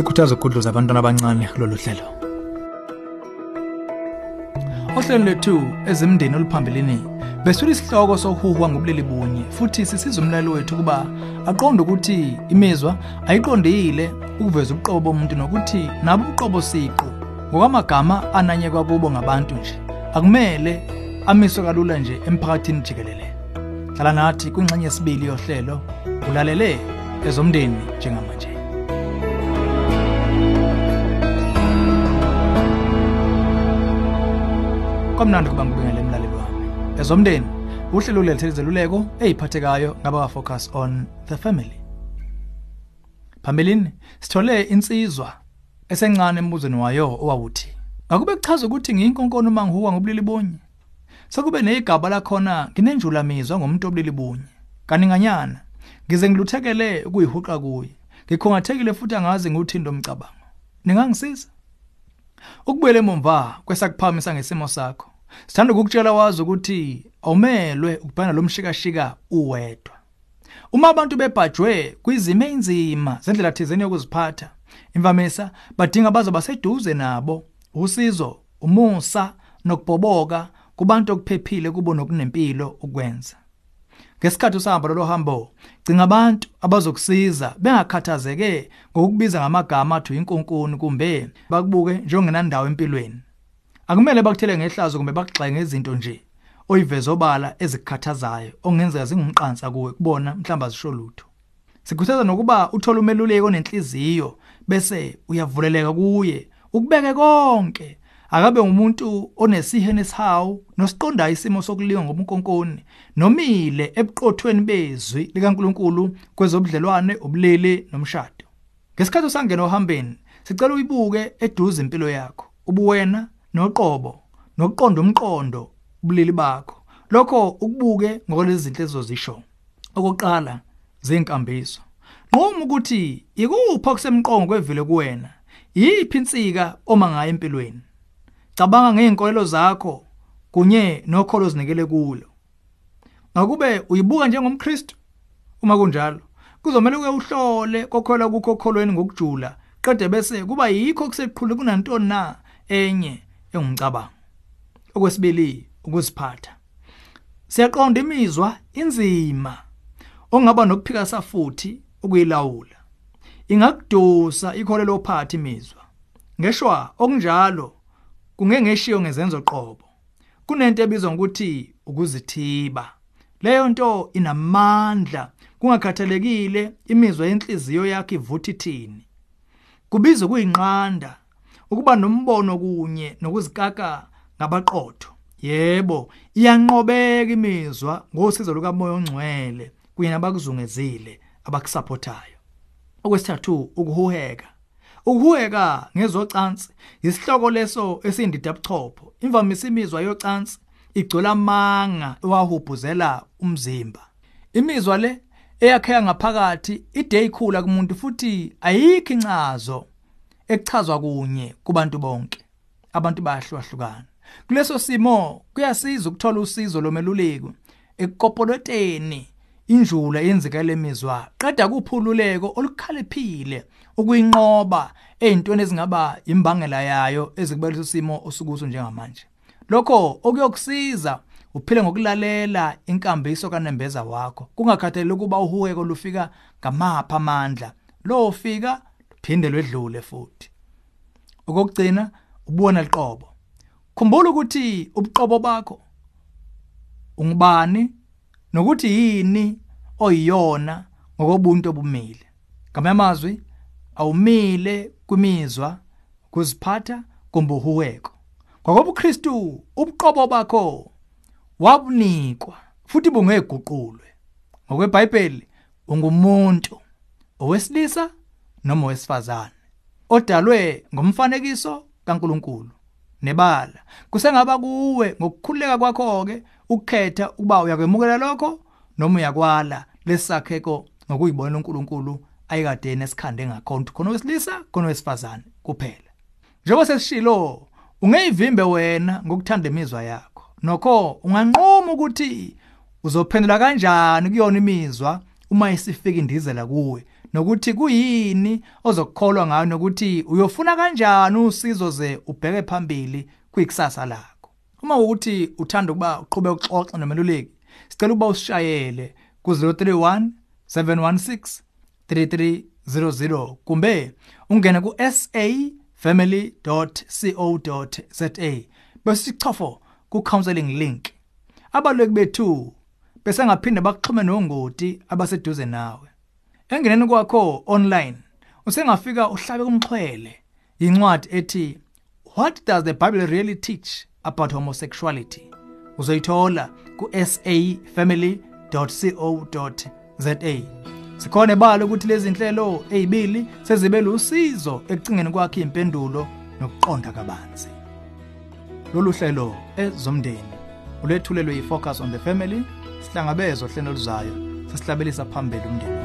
sikhuthaza ukugudluza abantwana abancane kulolu hlelo. Ohlelo lethu ezimndeni oluphambilini besula isihloko sohuhwa ngobulili bunye futhi sisiza umlaleli wethu ukuba aqonde ukuthi imizwa ayiqondile ukuveza ubuqobo bomuntu nokuthi nabo ubuqobo siqu ngokwamagama ananyekwa kubo ngabantu nje. Akumele amiswe kalula nje emphakathini jikelele. Hlala nathi kwingxenye yesibili yohlelo ulalele ezomndeni njengamanje. Kwamnandi kuba ngibingele emlaleli wami. Ezomndeni uhlelo lethe izeluleko eziphathekayo ngaba focus on the family. Phambilini sithole insizwa esencane embuzweni wayo owawuthi ngakube kuchaza ukuthi ngiyinkonkono uma ngihuka ngobulili bonye sekube negaba lakhona nginenjula mizwa ngomuntu obulili bunye. Kaninganyana ngize ngiluthekele ukuyihuqa kuye. Ngikhongathekile futhi angazi nguthindo umcabango. Ningangisiza? Ukubuyela emva kwesakuphamisa ngesimo sakho. Sithanda ukukutshela wazi ukuthi awumelwe ukubhana lo mshikashika uwedwa. Uma abantu bebhajwe kwizimo einzima zendlela thizeni yokuziphatha imvamisa badinga bazo baseduze nabo usizo umusa nokubhoboka kubantu okuphephile kubo nokunempilo ukwenza. Ngesikhathi usahamba lolo hambo cinga abantu abazokusiza bengakhathazeke ngokubiza ngamagama athi inkonkoni kumbe bakubuke njengenandawo empilweni. Akumele bakuthele ngehlazo kumbe bakugxenge izinto nje oyiveza obala ezikukhathazayo ongenzeka zingumqansa kuwe kubona mhlamba zisho lutho. Sikhuthaza nokuba uthola umeluleki onenhliziyo bese uyavuleleka kuye ukubeke konke. Akabe umuntu onesihe nesihawu nosiqondayo isimo sokuliwa ngomkonkoni nomile ebuqothweni bezwi likaNkuluNkulu kwezobudlelwane ubulili nomshado. Ngesikhathi usangena ohambeni sicela uyibuke eduze impilo yakho ubuwena noqobo nokuqonda umqondo ubulili bakho. Lokho ukubuke ngokulezi zinto ezozisho okokuqala zenkambiso nqoma ukuthi ikuphi okusemqongo kwevile kuwena? Yiphi insika oma ngayo empilweni? Cabanga ngeenkolelo zakho kunye nokholo zinikele kulo. Ngakube uyibuka njengomkristu? Uma kunjalo kuzomela uke uhlole kokholwa kukokholweni ngokujula qede bese kuba yikho kuseqhule kunantoni na? Enye. Engumcabango okwesibili ukuziphatha. Siyaqonda imizwa inzima. Ongaba nokuphikasa futhi ukuyilawula ingakudosa ikholelo ophatha imizwa. Ngeshwa okunjalo kungengeshiyo ngezenzo qobo. Kunento ebizwa ngokuthi ukuzithiba. Leyo nto inamandla kungakhathalekile imizwa yenhliziyo yakhe ivuthi thini kubiza kuyinqanda ukuba nombono kunye nokuzikaka ngabaqotho. Yebo iyanqobeka imizwa ngosizo lukamoya ongcwele kunye nabakuzungezile abakusupportayo okwesithathu ukuhuheka. Ukuhuheka ngezocansi isihloko leso esindida buchopho imvamisa imizwa yocansi igcola amanga ewahubhuzela umzimba. Imizwa le eyakheka ngaphakathi ide ikhula kumuntu futhi ayikho incazo ekuchazwa kunye kubantu bonke. Abantu bayahlukahlukana. Kuleso simo kuyasiza ukuthola usizo lomeluleki ekukopoloteni injula yenzeka lemizwa qeda kuphululeko olukhaliphile ukuyinqoba ezintweni ezingaba imbangela yayo ezikubalisa isimo osukuso njengamanje. Lokho okuyokusiza uphile ngokulalela inkambiso kanembeza wakho. Kungakhathaleli ukuba uhuweko lufika ngamapha amandla. Lo ufika phinde lwedlule futhi. Okugcina ubona liqobo. Khumbula ukuthi ubuqobo bakho ungubani nokuthi yini oyiyona ngokobuntu obumile. Ngamanye amazwi awumile kwimizwa kuziphatha kumbe uhuweko. Ngoba uKristu ubuqobo bakho wabunikwa futhi bungeguqulwe. ngokweBhayibheli ungumuntu owesilisa noma owesifazane odalwe ngomfanekiso kaNkuluNkulu nebala. Kusengaba kuwe ngokukhuleka kwakho ke ukukhetha ukuba uyakwemukela lokho noma uyakwala lesakheko ngokuyibona uNkulunkulu ayikade nesikhande ngakhona khona wesilisa khona wesifazane kuphela. Njengoba sesishilo ungeyivimbe wena ngokuthanda imizwa yakho. Nokho unganqoma ukuthi uzophendula kanjani kuyona imizwa uma isifika indizela kuwe. Nokuthi kuyini ozokukholwa ngayo nokuthi uyofuna kanjani usizo ze ubheke phambili kwikusasa lakho. Uma ukuthi uthanda ukuba uqhube ukuxoxa nomeluleki sicela ukuba usishayele ku-031 716 3300 kumbe ungene ku-safamily.co.za bese sichofo ku-counseling link. Abaleki bethu bese ngaphinde bakuxhume nongoti abaseduze nawe. Engeneni kwakho online usengafika uhlabe kumxhwele. Incwadi ethi what does the bible really teach about homosexuality? Uzoyithola ku-safamily.co.za sikhona ebala ukuthi lezi nhlelo ezibili sezibe lusizo ekucingeni kwakhe impendulo nokuqonda kabanzi. Lolu hlelo ezomndeni ulethulelwe yi-focus on the family sihlangabezwa hlelo luzayo sesihlabelisa phambili umndeni.